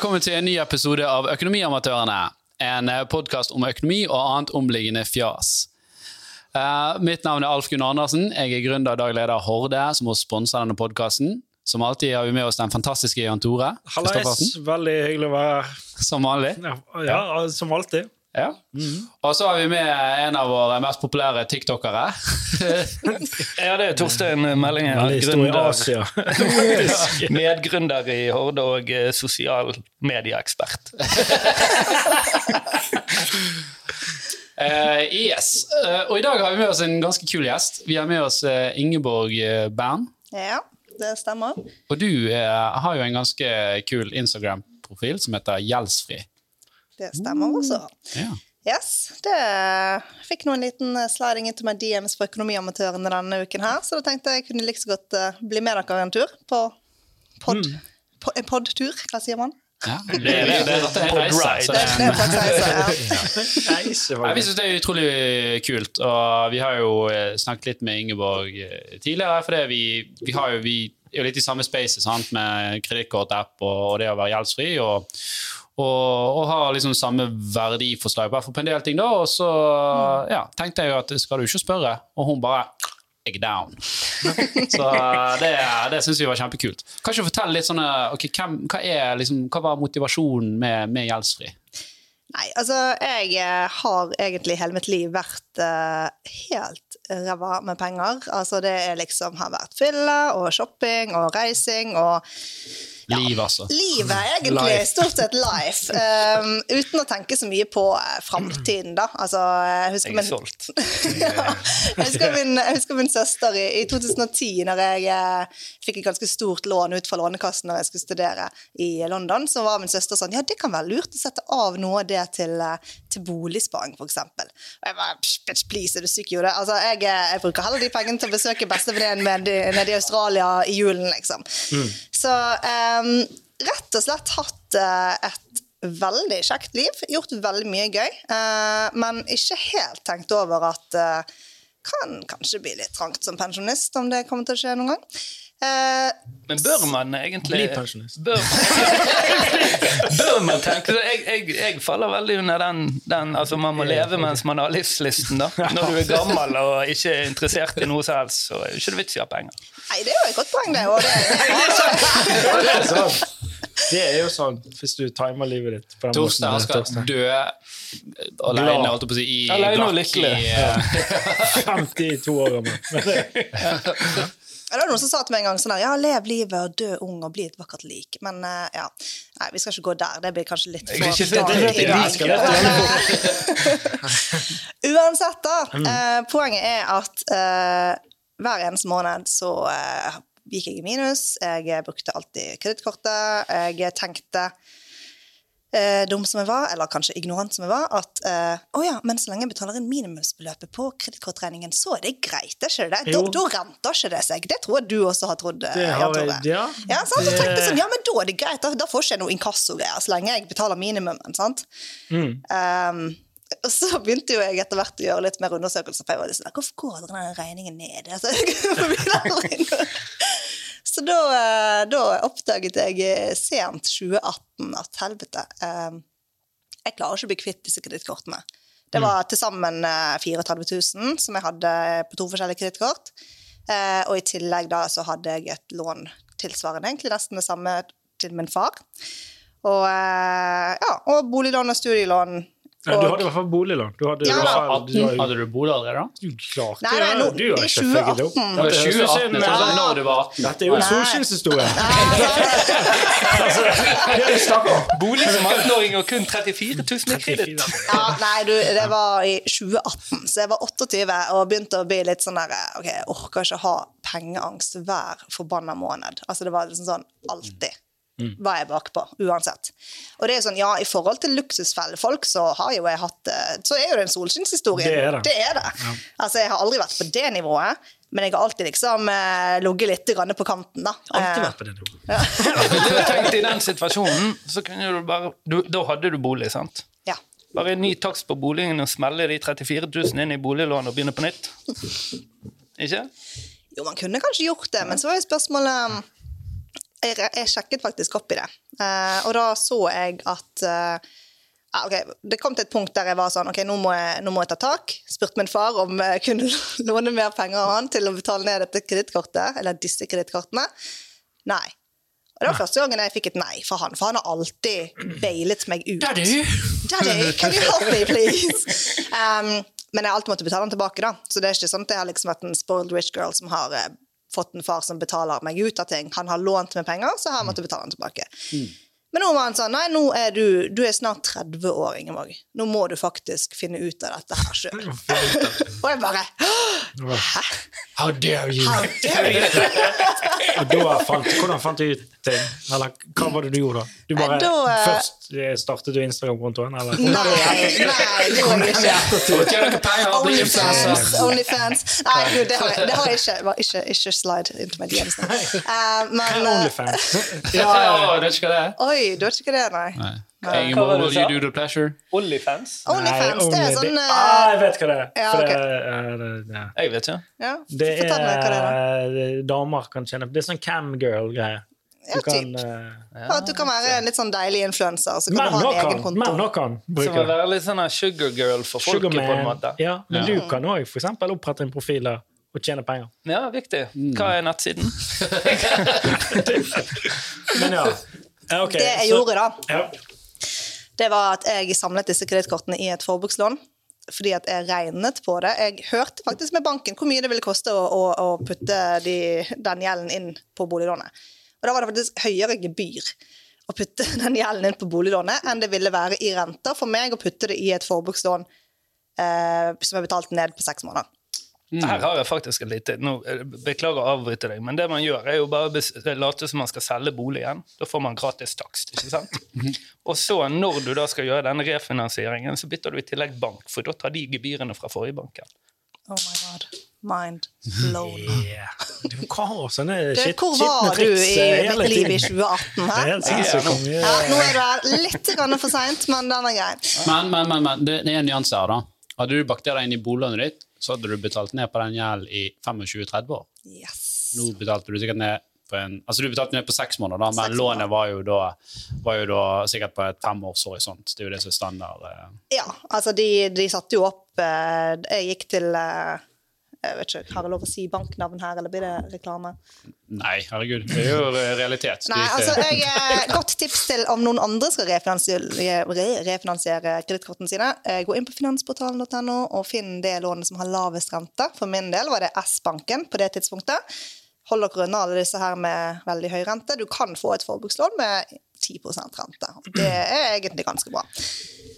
velkommen til en ny episode av Økonomiamatørene. En podkast om økonomi og annet omliggende fjas. Uh, mitt navn er Alf Gunn Andersen. Jeg er gründer og daglig leder Horde, som også sponser denne podkasten. Som alltid har vi med oss den fantastiske Jan Tore. Hallais, veldig hyggelig å være her. Som vanlig. Ja, ja, som alltid. Ja. Mm. Og så har vi med en av våre mest populære tiktokere. ja, det er Torstein Meldingen. Gründer, medgründer i Horde og eh, sosial medieekspert. uh, yes. Uh, og i dag har vi med oss en ganske kul gjest. Vi har med oss uh, Ingeborg Bern. Ja, det stemmer. Og du har jo en ganske kul Instagram-profil som heter Gjeldsfri. Det stemmer også. Ja. Yes, det fikk nå en liten sliding into my DMs for Økonomiamatørene denne uken her, så da tenkte jeg kunne like så godt uh, bli med dere en tur på pod. Mm. Po en podtur, hva sier man? Ja, det, det, det, det, det er reise. Er ja. Vi syns det er utrolig kult, og vi har jo eh, snakket litt med Ingeborg eh, tidligere. For vi, vi, har jo, vi er jo litt i samme space sant, med kredittkortapp og, og det å være gjeldsfri. og og, og har liksom samme verdiforslag, i hvert fall på en del ting. da, Og så mm. ja, tenkte jeg jo at skal du ikke spørre? Og hun bare jeg er down. så det, det syns vi var kjempekult. Kan ikke du fortelle litt sånne, okay, hvem, hva, er, liksom, hva var motivasjonen med, med Gjeldsfri? Nei, altså jeg eh, har egentlig hele mitt liv vært uh, helt ræva med penger. Altså det er liksom har vært fylla og shopping og reising og Liv, altså. Livet, egentlig. Life. Stort sett life. Um, uten å tenke så mye på uh, framtiden, da. Altså, jeg, husker jeg er solgt. ja, jeg, husker min, jeg husker min søster i, i 2010, når jeg eh, fikk et ganske stort lån ut fra Lånekassen når jeg skulle studere i London, så var min søster sånn Ja, det kan være lurt å sette av noe av det til, uh, til boligsparing, f.eks. Og jeg bare Bitch, please, er du syk i hodet? Altså, jeg, jeg, bruker heller de pengene til å besøke bestevenninnen nede i Australia i julen, liksom. Mm. Så um, rett og slett hatt uh, et veldig kjekt liv. Gjort veldig mye gøy. Uh, men ikke helt tenkt over at uh, kan kanskje bli litt trangt som pensjonist, om det kommer til å skje noen gang. Men bør man egentlig Bli pensjonist. Bør, bør man tenke jeg, jeg, jeg, faller veldig under den, den altså Man må leve mens man har livslysten. da Når du er gammel og ikke er interessert i noe som helst, så er det ikke vits i å ha penger. Nei, det er jo et godt poeng, det. Og det, det, er sånn. det er jo sånn hvis du timer livet ditt på den Torsten, måten. Torstein skal dø alene, holdt jeg på å si, i Alene og lykkelig. I, 52 år gammel. Det var noen som sa til meg en gang sånn her, ja, lev livet og dø ung og bli et vakkert lik. Men uh, ja, nei, vi skal ikke gå der. Det blir kanskje litt for Uansett, da. Uh, poenget er at uh, hver eneste måned så gikk jeg i minus. Jeg brukte alltid kredittkortet. Jeg tenkte, uh, dum som jeg var, eller kanskje ignorant som jeg var, at eh, oh ja, men så lenge jeg betaler inn minimumsbeløpet på kredittkortregningen, så er det greit, er ikke det? Da, da renter ikke det seg. Det tror jeg du også har trodd. Det har jeg, ja. ja så jeg sånn, ja, men da er det greit. Da, da får ikke jeg noe inkassogreier så lenge jeg betaler minimumen. sant? Mm. Um, og så begynte jo jeg etter hvert å gjøre litt mer undersøkelser. For jeg var litt sånn, Hvorfor går denne regningen ned? Altså, så da, eh, da, oppdaget jeg sent 2018 at helvete eh, Jeg klarer ikke å bli kvitt disse kredittkortene. Det mm. var til sammen 34 eh, 000 som jeg hadde på to forskjellige kredittkort. Og i tillegg da så hadde jeg et lån tilsvarende, egentlig nesten det samme til min far. Og, ja, og boliglån og studielån ja, du hadde i hvert fall boliglån. Du hadde, ja, du hadde, 18, du hadde du bolig allerede da? klarte nei, nei, no, du det. Er 2018. det var 2018, ja. sånn når du var 18. Dette er jo en solskinnshistorie. bolig som 18-åring og kun 34 000 i kreditt. Ja, nei, du, det var i 2018, så jeg var 28 og begynte å bli litt sånn der Ok, jeg orker ikke ha pengeangst hver forbanna måned. Altså, det var liksom sånn alltid mm. var jeg bakpå, uansett. Og det er sånn, ja, I forhold til luksusfellefolk så har jo jeg hatt eh, Så er jo det en solskinnshistorie. Det er det. det, er det. Ja. Altså, Jeg har aldri vært på det nivået. Men jeg har alltid liksom eh, ligget litt på kanten. da. Alltid vært på det nivået. Ja. du tenkte I den situasjonen så kunne du bare, du, Da hadde du bolig, sant? Ja. Bare en ny takst på boligen og smelle de 34 000 inn i boliglånet og begynne på nytt? Ikke? Jo, man kunne kanskje gjort det, men så var jo spørsmålet jeg, jeg sjekket faktisk opp i det, Eh, og da så jeg at eh, ja, okay. Det kom til et punkt der jeg var sånn ok, nå må jeg, nå må jeg ta tak. Spurte min far om jeg kunne låne mer penger av han til å betale ned dette kredittkortet, eller disse kredittkortene. Nei. Og det var første gangen jeg fikk et nei fra han, for han har alltid bailet meg ut. Daddy! Daddy, can you help me, please? Um, men jeg har alltid måttet betale han tilbake, da. Så det er ikke sånn at jeg har liksom vært en spoiled rich girl som har eh, fått en far som betaler meg ut av ting. Han har lånt meg penger, så har jeg måttet betale han tilbake. Men nå var han sånn Nei, nå er du, du er snart 30 år, Ingeborg. Nå må du faktisk finne ut av dette her sjøl. Og jeg bare Hæ? How dare you? How dare you? Og da fant, hvordan fant du ut ting? Eller hva var det du gjorde da? Du bare, da, eh, Først eh, startet du Instagram-kontoen, eller? Nei, nei, det gjorde jeg ikke. Onlyfans. Only Onlyfans. Nei, gud, det har jeg, det har jeg ikke. Var Ikke, ikke slide into my DMs men eh, OnlyFans? Ja, ja, du vet ikke hva det er. Oi, du vet ikke hva det er, nei? Nei. Hva var det du sa? you do the pleasure? Onlyfans? Onlyfans, det er sånn ah, Jeg vet hva det er. Ja, okay. det, uh, det, ja. Jeg vet ikke. ja, det er, meg hva det er. er Damer kan tjene Det er sånn camgirl-greie. Du Ja, kan typ. Ja, at du kan være en litt sånn deilig influenser, så kan Menn du ha en kan. egen konto. Også kan Som å være litt sånn sugar girl for folket, på en måte. Ja, men Ja. du kan òg f.eks. opprette en profil der og tjene penger. Ja, viktig. Hva er nettsiden? Men ja. Okay, Det jeg så- gjorde, da, Ja. det var at jeg samlet disse kredittkortene i et forbrukslån. Fordi at jeg regnet på det. Jeg hørte faktisk med banken hvor mye det ville koste å, å, å putte de, den gjelden inn på boliglånet. Og da var det faktisk høyere gebyr å putte den gjelden inn på boliglånet enn det ville være i renter for meg å putte det i et forbrukslån eh, som er betalt ned på seks måneder. Her har jeg faktisk et lite nå, eh, Beklager å avbryte deg, men det man gjør, er jo bare å late som man skal selge boligen. Da får man gratis takst. ikke sant? Og så, når du da skal gjøre denne refinansieringen, så bytter du i tillegg bank, for da tar de gebyrene fra forrige banken. Oh my god. Mind blown. Yeah. Du har sånne skitne triks. hvor var du i mitt liv i tiden. 2018? Det er Hæ? helt sinnssykt hvor mye Ja, nå er du her litt for seint, men den er grei. Men, men, men, men det, er en nyanse her, da. Hadde du bakt deg inn i boliglånet ditt, så hadde du betalt ned på den gjelden i 25-30 år. Yes. Nå betalte du sikkert ned på en Altså du betalte ned på seks måneder, da, men lånet var jo, da, var jo da sikkert på et femårshorisont. Det er jo det som er standard. eh. Ja, altså de, de satte jo opp eh, Jeg gikk til eh, jeg vet ikke, Har jeg lov å si banknavn her, eller blir det reklame? Nei, herregud. Det er jo realitet. Nei, altså, jeg, eh, Godt tips til om noen andre skal refinansiere, re- refinansiere kredittkortene sine. Eh, Gå inn på finansportalen.no og finn det lånet som har lavest rente. For min del var det S-banken på det tidspunktet. Hold dere unna alle disse her med veldig høy rente. Du kan få et forbrukslån med 10% rente. Det er egentlig ganske bra.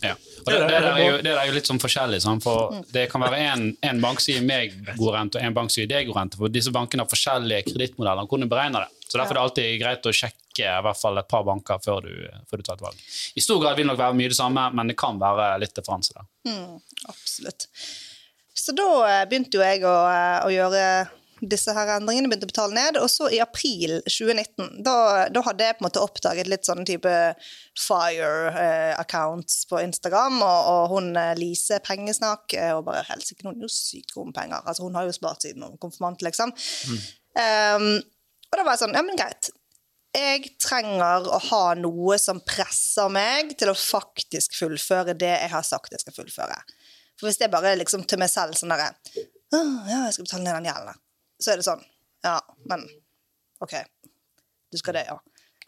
Ja. Og det, det, der er jo, det er jo litt sånn forskjellig. Sånn, for det kan være en, en bank som gir meg god rente, og en bank som gir deg god rente. For disse bankene har forskjellige kredittmodeller. Hvordan du beregner det. Så Derfor er det alltid greit å sjekke i hvert fall et par banker før du, før du tar et valg. I stor grad vil det nok være mye det samme, men det kan være litt differanse der. Mm, absolutt. Så da eh, begynte jo jeg å, eh, å gjøre disse her endringene, begynte å betale ned. Og så i april 2019, da, da hadde jeg på en måte oppdaget litt sånn type fire-accounts på Instagram, og, og hun eh, Lise Pengesnakk, eh, og bare helsike, hun er jo sykt god med penger. Altså, hun har jo spart siden hun konfirmant, liksom. Um, og da var jeg sånn, ja, men greit. Jeg trenger å ha noe som presser meg til å faktisk fullføre det jeg har sagt jeg skal fullføre. For hvis det bare er liksom til meg selv sånn derre Ja, jeg skal betale ned den gjelden. Så er det sånn. Ja, men OK. Du skal det, ja.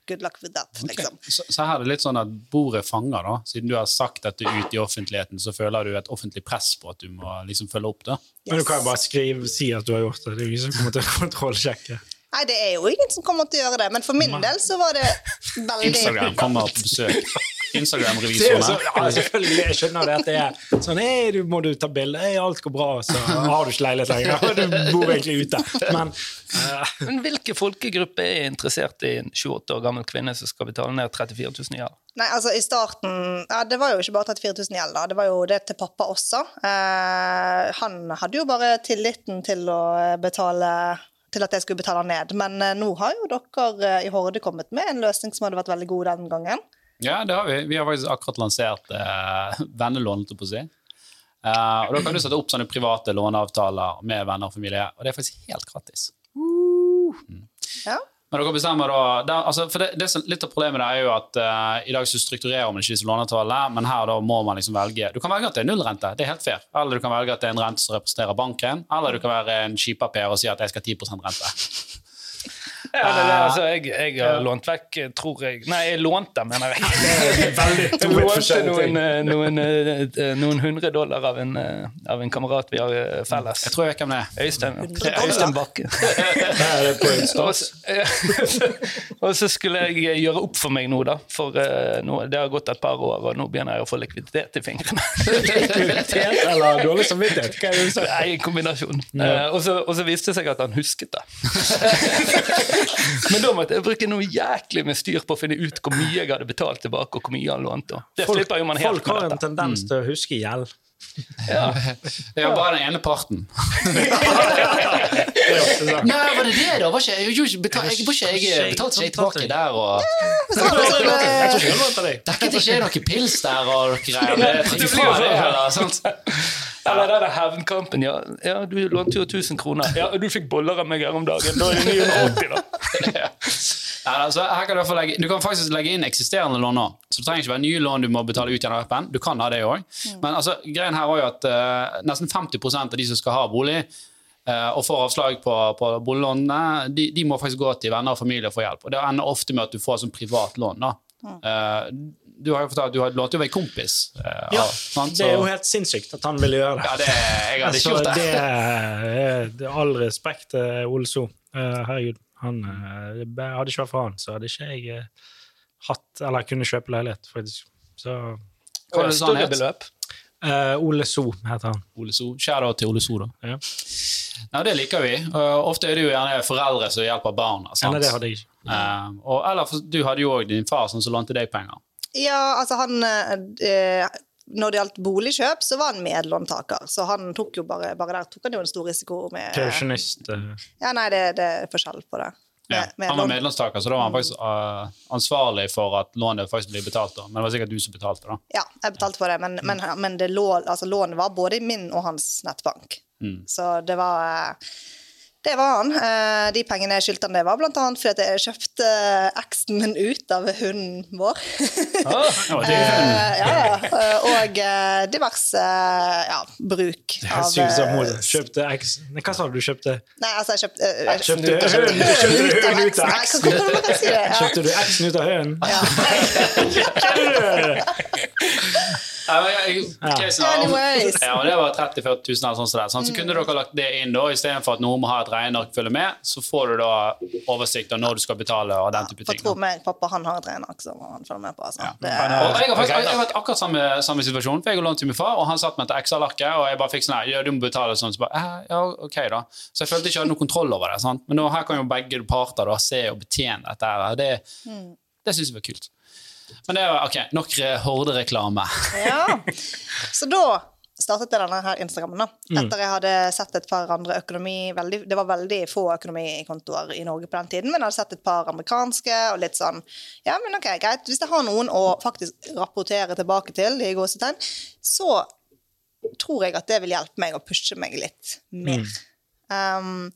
Good luck with that, liksom. Så, så her er det litt sånn at bordet fanger, da. Siden du har sagt dette ut i offentligheten, så føler du et offentlig press på at du må liksom følge opp det. Men du kan jo bare skrive, si at du har gjort det. Det er jo ingen som kommer til å kontrollsjekke. Nei, det er jo ingen som kommer til å gjøre det, men for min del så var det veldig Instagram kommer på besøk. Instagram-revisorene. ja, selvfølgelig, jeg skjønner det at det er sånn Hei, du må du ta bilde? Hei, alt går bra, så har du ikke leilighet lenger. Du bor egentlig ute. Men uh. Men hvilke folkegrupper er interessert i en 28 år gammel kvinne som skal betale ned 34 000 i gjeld? Nei, altså i starten ja, Det var jo ikke bare 34 000 gjeld, da. Det var jo det til pappa også. Eh, han hadde jo bare tilliten til å betale til at jeg skulle betale ned. Men eh, nå har jo dere eh, i Horde kommet med en løsning som hadde vært veldig god den gangen. Ja, det har vi. Vi har faktisk akkurat lansert eh, vennelån, på å si. Eh, og da kan du sette opp sånne private låneavtaler med venner og familie, og det er faktisk helt gratis. Ja. Men dere bestemmer da, det, altså, for det, det, Litt av problemet er jo at uh, i dag så strukturerer man ikke disse låneavtalene, men her da må man liksom velge Du kan velge at det er nullrente, det er helt fair. Eller du kan velge at det er en rente som representerer banken, eller du kan være en skipaper og si at jeg skal ha 10% rente. Ja, det, det, altså, jeg, jeg, har lånt vekk, tror jeg Nei, jeg lånte, mener jeg. jeg lånte noen, eh, noen, eh, noen, hundre dollar av en, eh, av en, kamerat vi har felles. Jeg tror jeg vet hvem det er. Øystein, Øystein Bakke. og så skulle jeg gjøre opp for meg nå, da. For nå, det har gått et par år, og nå begynner jeg å få likviditet i fingrene. likviditet eller dårlig samvittighet? Hva er det du sier? Nei, kombinasjon. Ja. og, så, og så viste det seg at han husket det. Men da måtte jeg bruke noe jæklig med styr på å finne ut hvor mye jeg hadde betalt tilbake, og hvor mye han lånte. Det folk, jo man helt Folk har en tendens mm. til å huske gjeld. Ja. Det er jo bare den ene parten. Nei, var det det, da? Var ikke, jeg, jeg, betal, jeg, var ikke jeg betalte seg tilbake der og Dekket ikke noe pils der og greier? Ifra det, eller? Sant? Eller det er hevnkampen. Ja. ja, du lånte jo 1000 kroner. Ja, og du fikk boller av meg her om dagen. Da er det 980, da. ja, altså, kan du, legge, du, kan faktisk legge inn eksisterende lån nå. Så det trenger ikke være nye lån du må betale ut gjennom appen. Du kan ha det òg. Mm. Men altså, greien her er jo at uh, nesten 50% av de som skal ha bolig, uh, og får avslag på, på boliglånene, de, de, må faktisk gå til venner og familie og få hjelp. Og Det ender ofte med at du får sånn privat lån. da. Uh, du har jo fortalt du har lånt jo en kompis. Uh, ja, av, det er jo helt sinnssykt at han ville gjøre det. Ja, det jeg hadde ikke gjort det. det, det all respekt til Ole So. Uh, herregud, han, uh, hadde ikke vært for han, så hadde ikke jeg hatt Eller kunne kjøpe leilighet, faktisk. Så Hva er det større beløp? Ole So heter han. Ole So. Shout-out til Ole So, da. Ja. Nei, det liker vi. Uh, ofte er det jo gjerne foreldre som hjelper barna. Sant? Ja, det hadde jeg ikke. Uh, og, eller du hadde jo òg din far som lånte deg penger. Ja, altså han eh, Når det gjaldt boligkjøp, så var han medlåntaker. Så han tok jo bare, bare der tok han jo en stor risiko med Kausjonist. Eh. Ja, nei, det, det, er forskjell på det. Ja, med han var medlemstaker, så da var han faktisk uh, ansvarlig for at lånet faktisk ble betalt. da. Men det var sikkert du som betalte, da. Ja, jeg betalte for det, men, men, men det lå, altså, lånet var både min og hans nettbank. Mm. Så det var uh, det var han. Eh, de pengene jeg skyldte han, det var bl.a. fordi jeg kjøpte eksen min ut av hunden vår. Ah, ja, ja, eh, og diverse ja, bruk av Kjøpte eksen Hva sa du du kjøpte? Nei, altså, jeg kjøpte jeg Kjøpte hunden ut av eksen? Kjøpte du eksen ut av hunden? Ja. Ja, jeg, Anyways. Ja, og det var 30 000-40 000 eller sånn, sånn. Så kunne dere lagt det inn da, istedenfor at noen må ha et regneark følge med. Så får du da oversikt av når du skal betale og den type ting. Tro meg, pappa han har et regneark som han følger med på. Altså. Ja. Det, og jeg har faktisk jeg har vært akkurat samme, samme situasjon. for Jeg har lånt til min far, og han satt meg til Excel-arket, og jeg bare fikk sånn ja, du må betale sånn. Så bare, ja, ok da. Så jeg følte ikke jeg hadde noe kontroll over det. Sant? Men nå, her kan jo begge parter da se og betjene dette. her. Det, mm. det syns jeg var kult. Men det var ok, nok Horde-reklame. ja. Så da startet jeg denne her Instagrammen. da. Mm. Etter jeg hadde sett et par andre økonomi veldig, Det var veldig få økonomikontoer i Norge på den tiden, men jeg hadde sett et par amerikanske og litt sånn Ja, men ok, greit. Hvis jeg har noen å faktisk rapportere tilbake til, i gåsetegn, så tror jeg at det vil hjelpe meg å pushe meg litt mer. Mm. Um,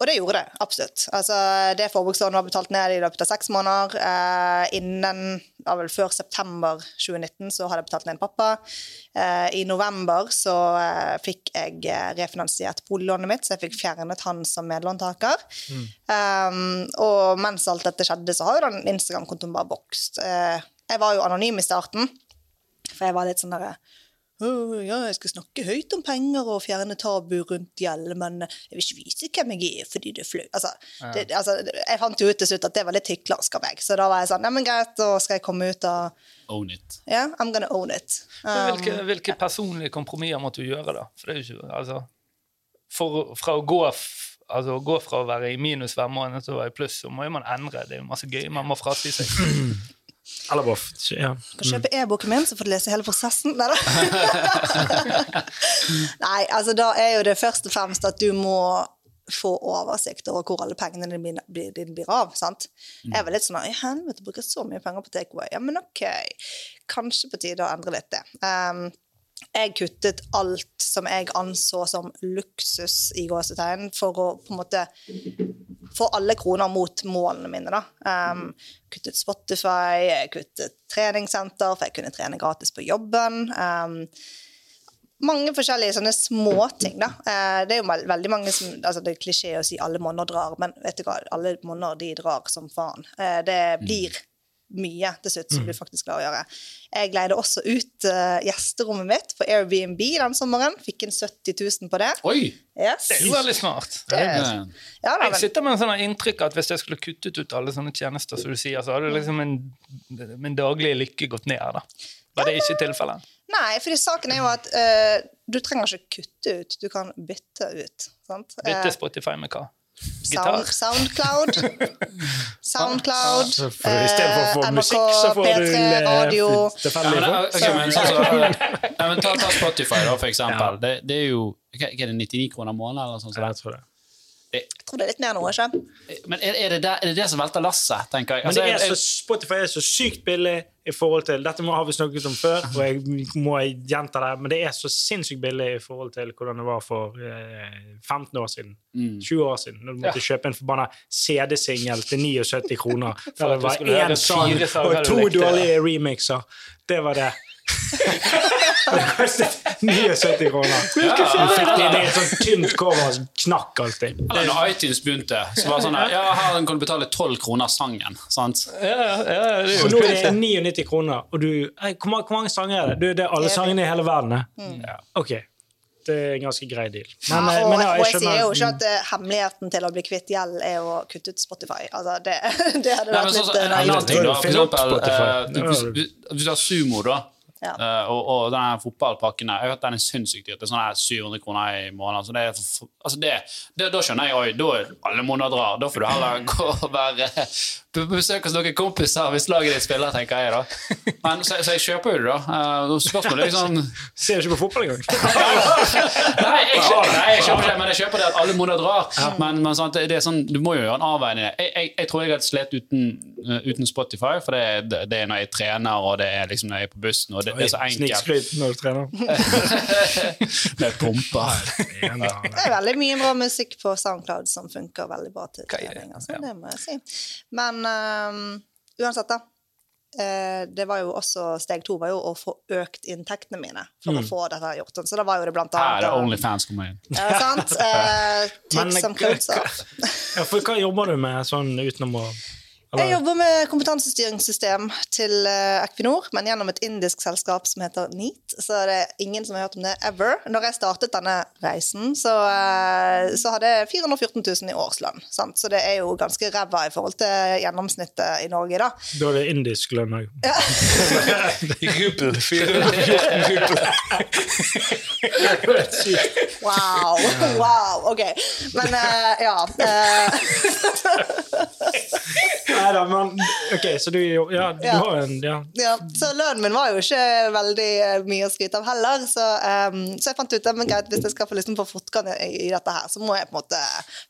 og det gjorde det, absolutt. Altså, det forbrukslånet var betalt ned i løpet av seks måneder. Eh, innen, ja, vel Før september 2019 så hadde jeg betalt ned pappa. Eh, I november så eh, fikk jeg eh, refinansiert boliglånet mitt, så jeg fikk fjernet han som medlåntaker. Mm. Um, og mens alt dette skjedde, så har jo den Instagram-kontoen bare vokst. Eh, jeg var jo anonym i starten, for jeg var litt sånn derre ja, jeg skal snakke høyt om penger og fjerne tabu rundt gjeld, men jeg vil ikke vise hvem jeg er fordi det er flaut. Altså, ja. altså, jeg fant jo ut til slutt at det var litt hyklersk av meg, så da var jeg sånn Ja, men greit, da skal jeg komme ut og Own it. Ja, yeah, I'm gonna own it. Um, hvilke, hvilke, personlige kompromisser måtte du gjøre, da? For det er jo ikke Altså, for, fra å gå altså gå fra å være i minus hver måned til å være i pluss, så må man endre. Det er jo masse gøy. Man må frasi seg. Eller Boff. Ja. Kan kjøpe e-boken min, så får du lese hele prosessen. Nei Nei, altså da er jo det først og fremst at du må få oversikt over hvor alle pengene dine blir, blir av. sant? Mm. Jeg var litt sånn I helvete, bruker så mye penger på takeaway. Ja, men OK, kanskje på tide å endre litt det. Um, jeg kuttet alt som jeg anså som luksus i gåsetegn, for å på en måte få alle kroner mot målene mine. da. Um, kuttet Spotify, kuttet treningssenter, for jeg kunne trene gratis på jobben. Um, mange forskjellige sånne småting. da. Eh, det er jo veldig mange som, altså Det er klisjé å si alle måneder drar, men vet du hva, alle måneder de drar som faen. Eh, det blir mye til slutt som du faktisk klarer å gjøre. Jeg leide også ut uh, gjesterommet mitt på Airbnb den sommeren. Fikk inn 70 000 på det. Oi! Yes. Det er jo veldig smart. Det er, ja, da, Jeg sitter med en sånn inntrykk at hvis jeg skulle kuttet ut alle sånne tjenester, som du sier, så hadde liksom min, min daglige lykke gått ned. da. Var det ikke tilfellet? nei, for saken er jo at uh, du trenger ikke kutte ut, du kan bytte ut. Sant? Bytte Eh, Spotify med hva? Sound, Soundcloud. Soundcloud. Så Istedenfor for å få eh, musikk, så får du P3, radio. Ja, tilfeldige men, folk. ok, men, sånn, så, ja, men ta, ta Spotify, da, for eksempel. Det, det er jo er det, 99 kroner måneden? eller sånn? Ja, jeg tror det. Jeg tror det er litt mer nå, ikke? Men er, er, det der, er det det som velter lasset, tenker jeg? Men det Altså, er så, Spotify er så sykt billig i forhold til Dette har vi snakket om før, og jeg må gjenta det, men det er så sinnssykt billig i forhold til hvordan det var for eh, 15 år siden. Mm. 20 år siden, når du måtte kjøpe en forbanna CD-singel til 79 kroner. For det var én sang og to dårlige remixer. Det var det. Det kostet 79 kroner. Du fikk det i et sånt tynt cover som knakk alltid. Eller når iTunes begynte, så var det sånn her, Ja, her kan du betale 12 kroner sangen. sant? Ja, ja, ja, det er jo nå er det 99 kroner, og du hey, Hvor, mange, hvor mange sanger er det? Du, det er alle sangene i hele verden? eh? OK. Det er en ganske grei deal. Men, Ja, eh, og, men ja, og jeg skjønner- sier jo ikke at uh, hemmeligheten til å bli kvitt gjeld er å kutte ut Spotify. Altså, det, det hadde Nei, vært men sånn, litt så, en, en annen ting, da. For eksempel, hvis, hvis du har sumo, da, Ja. Uh, og, og denne fotballpakken jeg vet den er sinnssykt dyr. Det er sånn 700 kroner i måneden. Så det er, altså det, det, da skjønner jeg oi, da alle måneder drar. Da får du heller gå og være på besøk hos noen kompiser hvis laget ditt spiller, tenker jeg da. Men, så, så jeg kjøper jo det, da. Eh, Spørsmålet er liksom Ser du ikke på fotball engang? Nei, jeg kjøper, nei, jeg kjøper ikke, men jeg kjøper det at alle måneder drar. Men, men sant, det er sånn, du må jo gjøre en avveining. Jeg, jeg, jeg tror jeg hadde slet uten, uh, uten Spotify, for det, det er når jeg trener, og det er liksom når jeg er på bussen, og det, det er så enkelt. Snikskryt når du trener. Med pumper. Det er veldig mye bra musikk på SoundCloud som funker veldig bra til trening. Altså, ja. Det må jeg si. Men ehm, uansett, da. Uh, det var jo også, Steg to var jo å få økt inntektene mine for å få dette gjort. Så da var jo det blant annet Her er det annet Onlyfans kommer inn. Ja, sant? Uh, Men- som clothes. Ja, for hva jobber du med sånn utenom å Jeg jobber med kompetansestyringssystem til eh, Equinor, men gjennom et indisk selskap som heter NEAT. Så det er ingen som har hørt om det ever. Når jeg startet denne reisen, så, eh, så hadde jeg 414 000 i årslønn. Sant? Så det er jo ganske ræva i forhold til gjennomsnittet i Norge, da. Da er det indisk lønn òg. Rubel. 414 rubel. Wow! wow, OK. Men eh, ja. da, men OK, så du, ja, du Ja. har en ja. Ja, så lønnen min var jo ikke veldig eh, mye å skryte av heller. Så, um, så jeg fant ut at greit, hvis jeg skal få, liksom, få fortgang i, dette her, så må jeg på en måte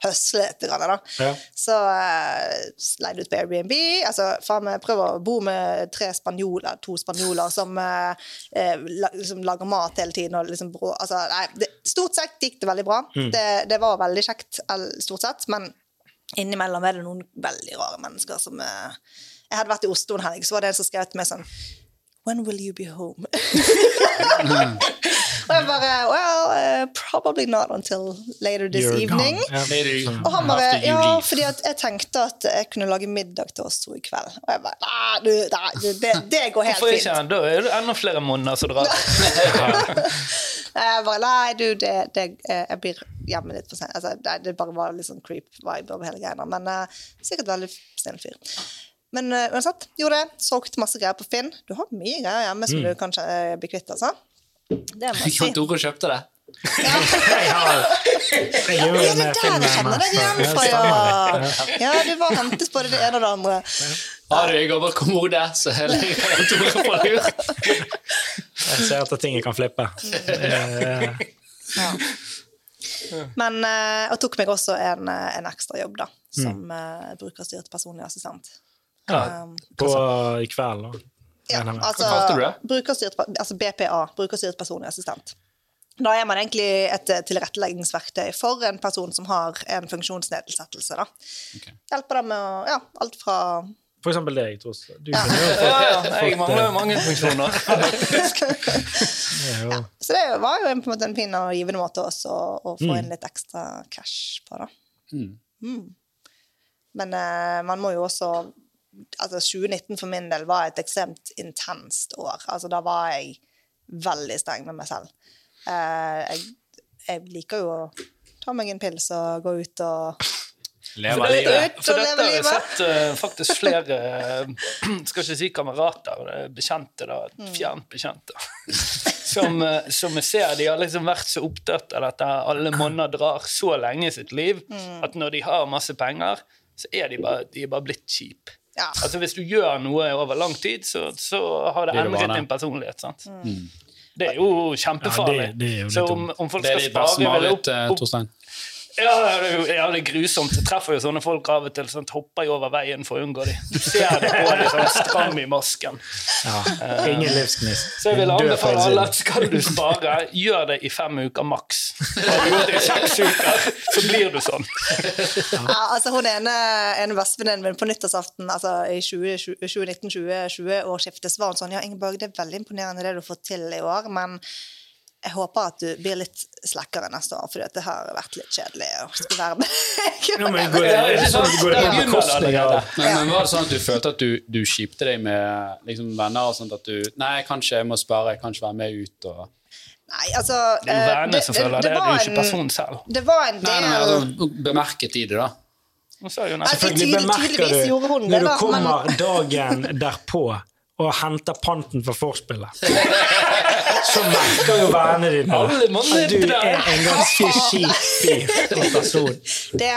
høsle litt. Grann, da. Ja. Så uh, leide ut på Airbnb. Altså, faen meg, prøv å bo med tre spanjoler, to spanjoler som la, liksom, lager mat hele tiden. Og liksom, brå, altså, nei, det, stort sett gikk det veldig bra. Det, det var veldig kjekt, stort sett. Men innimellom er det noen veldig rare mennesker som eh, Jeg hadde vært i Oslo en helg, så var det en som skrev til meg sånn When will you be home? Og jeg bare Well, uh, probably not until later this You're evening. Yeah, Later, Og han bare Ja, fordi at jeg tenkte at jeg kunne lage middag til oss to i kveld. Og jeg bare Nei, du, nei du, det, det går helt Hvorfor ikke? fint. Da er det enda flere måneder som drar. Jeg bare Nei, du, det, det Jeg blir hjemme litt for sent. Altså, det, det bare var litt sånn creep-vibe over hele greia. Men uh, sikkert veldig snill fyr. Men uh, uansett, gjorde det. Solgte masse greier på Finn. Du har mye greier hjemme som du kanskje uh, blir kvitt, altså. Det må jeg si. Tore kjøpte det. Ja. jeg gjør Ja, en det eh, er der jeg kjenner deg igjen fra, ja. Ja, du var hentet på det ene og det andre. Har du en gammel kommode, så legger Jan Tore på lur. Jeg ser at ting jeg kan flippe. Eh, Ja. Men jeg tok meg også en, eh, en ekstra jobb, da. Som mm. brukerstyrt personlig assistent. ja, Um, på i kveld, da. Ja, jeg altså, kalte du det? brukerstyrt, altså BPA, brukerstyrt personlig assistent. Da er man egentlig et eh, tilretteleggingsverktøy for en person som har en funksjonsnedsettelse. Da. Okay. Hjelper dem med å Ja, alt fra For eksempel deg, Tros. Du Ja. kunne jo Ja, ja, fått, jeg mangler jo eh, mange funksjoner. det er Så det var jo en, på en måte en fin og givende måte også å, å få Mm. inn litt ekstra cash på. da. Mm. Mm. Men eh, man må jo også Altså 2019 for min del var et ekstremt intenst år. Altså da var jeg veldig streng med meg selv. Eh, jeg, jeg liker jo å ta meg en pils og gå ut og Leve livet. Ut for dette har jeg sett uh, faktisk flere eh, Skal ikke si kamerater, eh, bekjente, da. Mm. Fjernt bekjente. Som, som jeg ser, de har liksom vært så opptatt av dette alle måneder drar så lenge i sitt liv, Mm. at når de har masse penger, så er de bare, de er bare blitt kjipe. Ja. Altså Hvis du gjør noe over lang tid, så, så har det endret din personlighet. sant? Mm. Det er jo kjempefarlig. Ja, det- det er jo litt så om, om folk skal spare litt, eh, opp, opp, Torstein. Ja, det er jo jævlig grusomt. Jeg treffer jo sånne folk av og til. Sånn, hopper jo over veien for å unngå dem. Du ser det på dem sånn stram i masken. ja, Ingen livsgnist. Så jeg vil anbefale alle at skal du spare, gjør det i fem uker maks. Har du gjort det i seks uker, så blir du sånn. Ja, altså hun ene, en bestevenninnen min på nyttårsaften altså i 2019-2020-årsskiftet, så var hun sånn Ja, Ingeborg, det er veldig imponerende det du får til i år, men jeg håper at du blir litt slakkere neste år, for det har vært litt kjedelig å skulle være med Ja, men går det, er det sånn, går det på Ja. bekostning av Men, men var det sånn at du følte at du, du skipte deg med liksom, venner og sånt at du Nei, kanskje jeg må spare, jeg kan ikke være med ut og Nei, altså Det er jo eh, vennene som føler det, det er jo ikke en- personen selv. Det var en del nei, altså, bemerket i det, da. Nå sa jo Altså, nesten Selvfølgelig bemerker du når du kommer dagen derpå og henter panten for vorspielet. Så merker jo vennene dine at du er en ganske kjip person. Det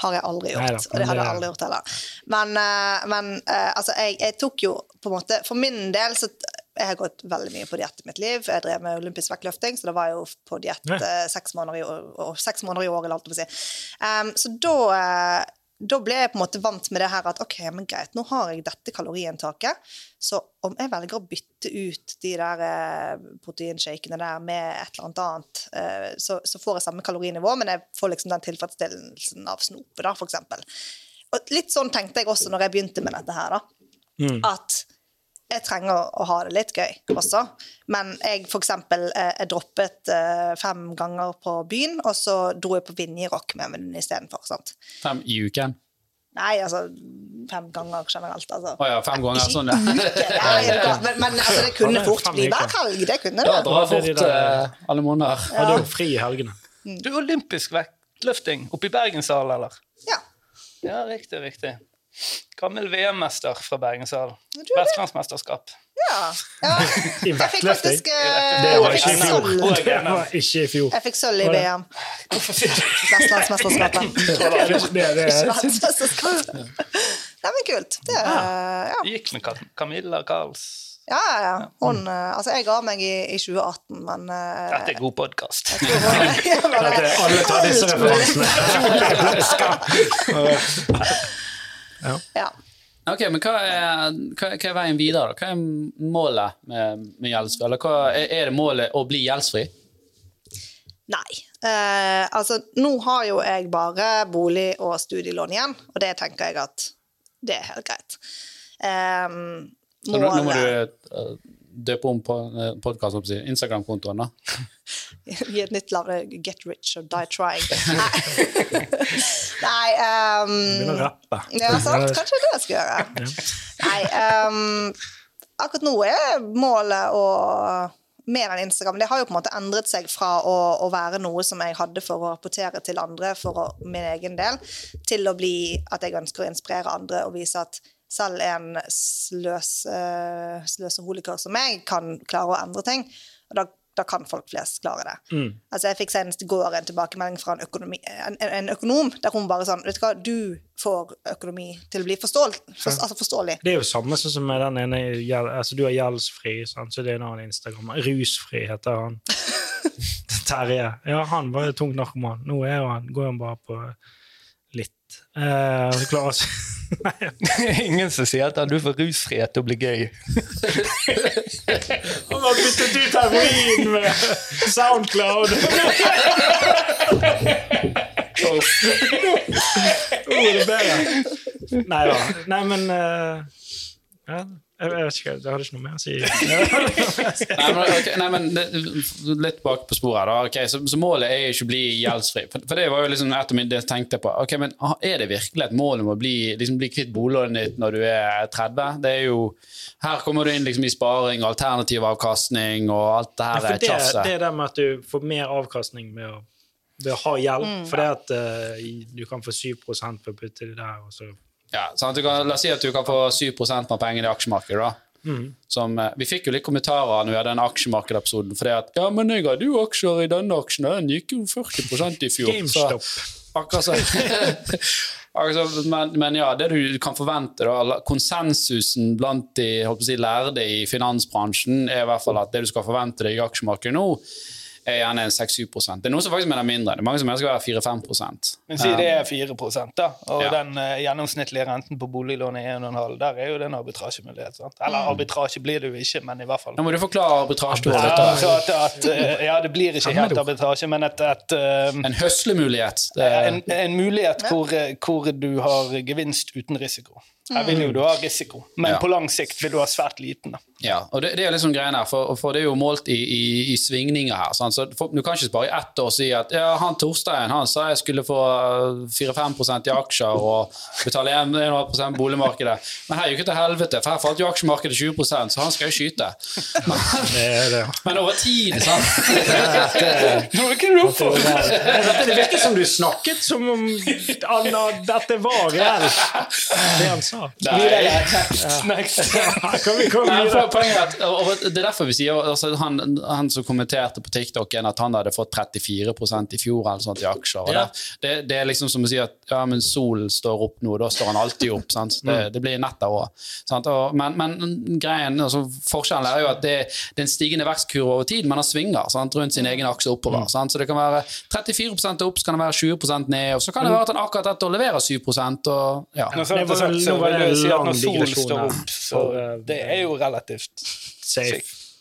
har jeg aldri gjort, Neida, og det hadde jeg aldri gjort heller. Men, eh, men eh, altså, jeg, jeg tok jo på en måte For min del så jeg har gått veldig mye på diett i mitt liv. Jeg drev med olympisk vektløfting, så da var jeg jo på diett eh, seks, måneder i år- og seks måneder i året. holdt jeg å si. Um, så da, eh, da ble jeg på en måte vant med det her at ok, men greit, nå har jeg dette kaloriinntaket, så om jeg velger å bytte ut de der eh, proteinshakene der med et eller annet annet, eh, så, så får jeg samme kalorinivå, men jeg får liksom den tilfredsstillelsen av snopet, da, for eksempel. Og litt sånn tenkte jeg også når jeg begynte med dette her, da. Mm. At jeg trenger å, ha det litt gøy også. Men jeg for eksempel eh, jeg droppet eh, fem ganger på byen, og så dro jeg på Vinjerock med en venninne istedenfor. Fem i uken. Nei, altså fem ganger generelt, altså. Å ja, fem ganger. Ikke Sånn, ja. uke, men, men altså, det kunne fort bli hver helg. Det kunne det. Ja, de fort eh, alle måneder. Hadde jo fri i helgene. Du er olympisk vektløfting oppe i Bergenshallen, eller? Ja. Ja, riktig, riktig. Gammel VM-mester fra er det. Vestlandsmesterskap. ja. ja. I Jeg fikk vektløfting. faktisk eh, Det var ikke i fjor. Det var ikke i fjor. Jeg fikk sølv i VM. Vestlandsmesterskapet. Det, det, Verdensmesterskapet. Nei, men kult. Det, ja. Gikk med Camilla Karls. Ja, ja, ja. Hun, eh, altså, jeg ga meg i, i 2018, men uh, Dette er god podkast. alle tar disse referansene. Ja. Ok, men hva er, hva, hva er veien videre? Hva er målet med, med gjeldsfri? Eller hva, er, det målet å bli gjeldsfri? Nei. Eh, altså, nå har jo jeg bare bolig og studielån igjen, og det tenker jeg at det er helt greit. Så nå, nå må du eh, døpe om på uh, Instagram-kontoen, da. Gi et nytt navn. Get rich or die trying. Nei, Nei um, Begynner å rappe. Ja, sant? Kanskje det jeg skal gjøre. Nei, um, akkurat nå er målet å mer enn Instagram, Det har jo på en måte endret seg fra å, å være noe som jeg hadde for å rapportere til andre for å, min egen del, til å bli at jeg ønsker å inspirere andre og vise at selv en sløs, uh, sløseholiker som meg kan klare å endre ting. Og da, da kan folk flest klare det. Mm. Altså Jeg fikk senest i går en tilbakemelding fra en, økonomi, en, en økonom der hun bare sånn Vet du hva, du får økonomi til å bli forståel, for, altså forståelig. Det er jo samme sånn som med den ene altså Du er gjeldsfri, sant? så det er en annen Instagram. Rusfri heter han. Terje. Ja, han var jo tung narkoman. Nå er han, går han bare på Eh, så klarer jeg Ingen som sier at du får rusfrihet til å bli gøy. Han har byttet ut heroin med Soundcloud! oh, det er bedre. Nei da. Nei, men uh, ja, jeg, vet ikke, jeg hadde ikke noe mer å si. Nei, men, okay, nei, men litt bak på sporet. da. okay, så, så målet er ikke å bli gjeldsfri. For, for det var jo liksom et av mine det tenkte på. Ok, men Er det virkelig et mål om å bli, liksom, bli kvitt boliglånet ditt når du er 30? Det er jo, Her kommer du inn liksom i sparing, alternativ avkastning og alt det her For det, tjafset. det er det med at du får mer avkastning med å, med å ha gjeld. For det at uh, du kan få 7 på å putte det der, og så Ja, kan, la oss si at du kan få 7% med pengene i aksjemarkedet. da. Som, eh, vi fikk jo litt kommentarer når vi hadde den aksjemarkedepisoden. For det at ja, men jeg hadde jo aksjer i denne aksjen, og den gikk jo 40% i fjor. GameStop. Så, akkurat så. akkurat så, men, men ja, det du kan forvente, da, konsensusen blant de si, lærde i finansbransjen, er i hvert fall at det du skal forvente deg i aksjemarkedet nå, er gjerne 6-7 Det er noen som faktisk mener mindre. Det er mange som mener det skal være 4-5 Men si det er 4 da, og Ja. den uh, gjennomsnittlige renten på boliglånet er 1,5 Der er jo det en arbitrasjemulighet. sant? Eller arbitrasje blir det jo ikke, men i hvert fall. Nå må du forklare arbitrasje. Ja, altså at, at, uh, ja, det blir ikke helt arbitrasje, men et, et uh, En høslemulighet. Det en, en mulighet hvor, hvor du har gevinst uten risiko. Her vil jo du ha risiko, men Ja. på lang sikt vil du ha svært liten. da. Ja, og det, det er liksom greien her, for, for det er jo målt i, i, i svingninger her. Sant? Så for, Du kan ikke bare i ett år si at ja, han Torstein han sa jeg skulle få 4-5 i aksjer og betale 1,5% boligmarkedet. Men her gikk det til helvete, for her falt jo aksjemarkedet 20 så han skal jo skyte. Men, men over tid, sant? Nå er du for det virker som du snakket som om Anna, dette var reelt, det han sa. Next. Ja, kan vi komme Nei, videre? for- poenget er at, Det er derfor vi sier altså, han, han som kommenterte på TikTok at han hadde fått 34% i fjor eller sånt i aksjer. Og Ja. det, det, det er liksom som å si at ja, men solen står opp nå, da står han alltid opp. Sant? Det, Mm. det blir nett òg. Men, men greien, altså, forskjellen er jo at det, det er en stigende vekstkurve over tid, men han svinger sant? rundt sin egen aksje oppover. Mm. Sant? Så det kan være 34% opp, så kan det være 20 ned, og så kan det Mm. være at han akkurat etter å levere 7 og ja. Når sant Det var- sagt, så nå var vil det jeg en si at lang når solen digresjon står opp, så eh, det er jo relativt safe. safe.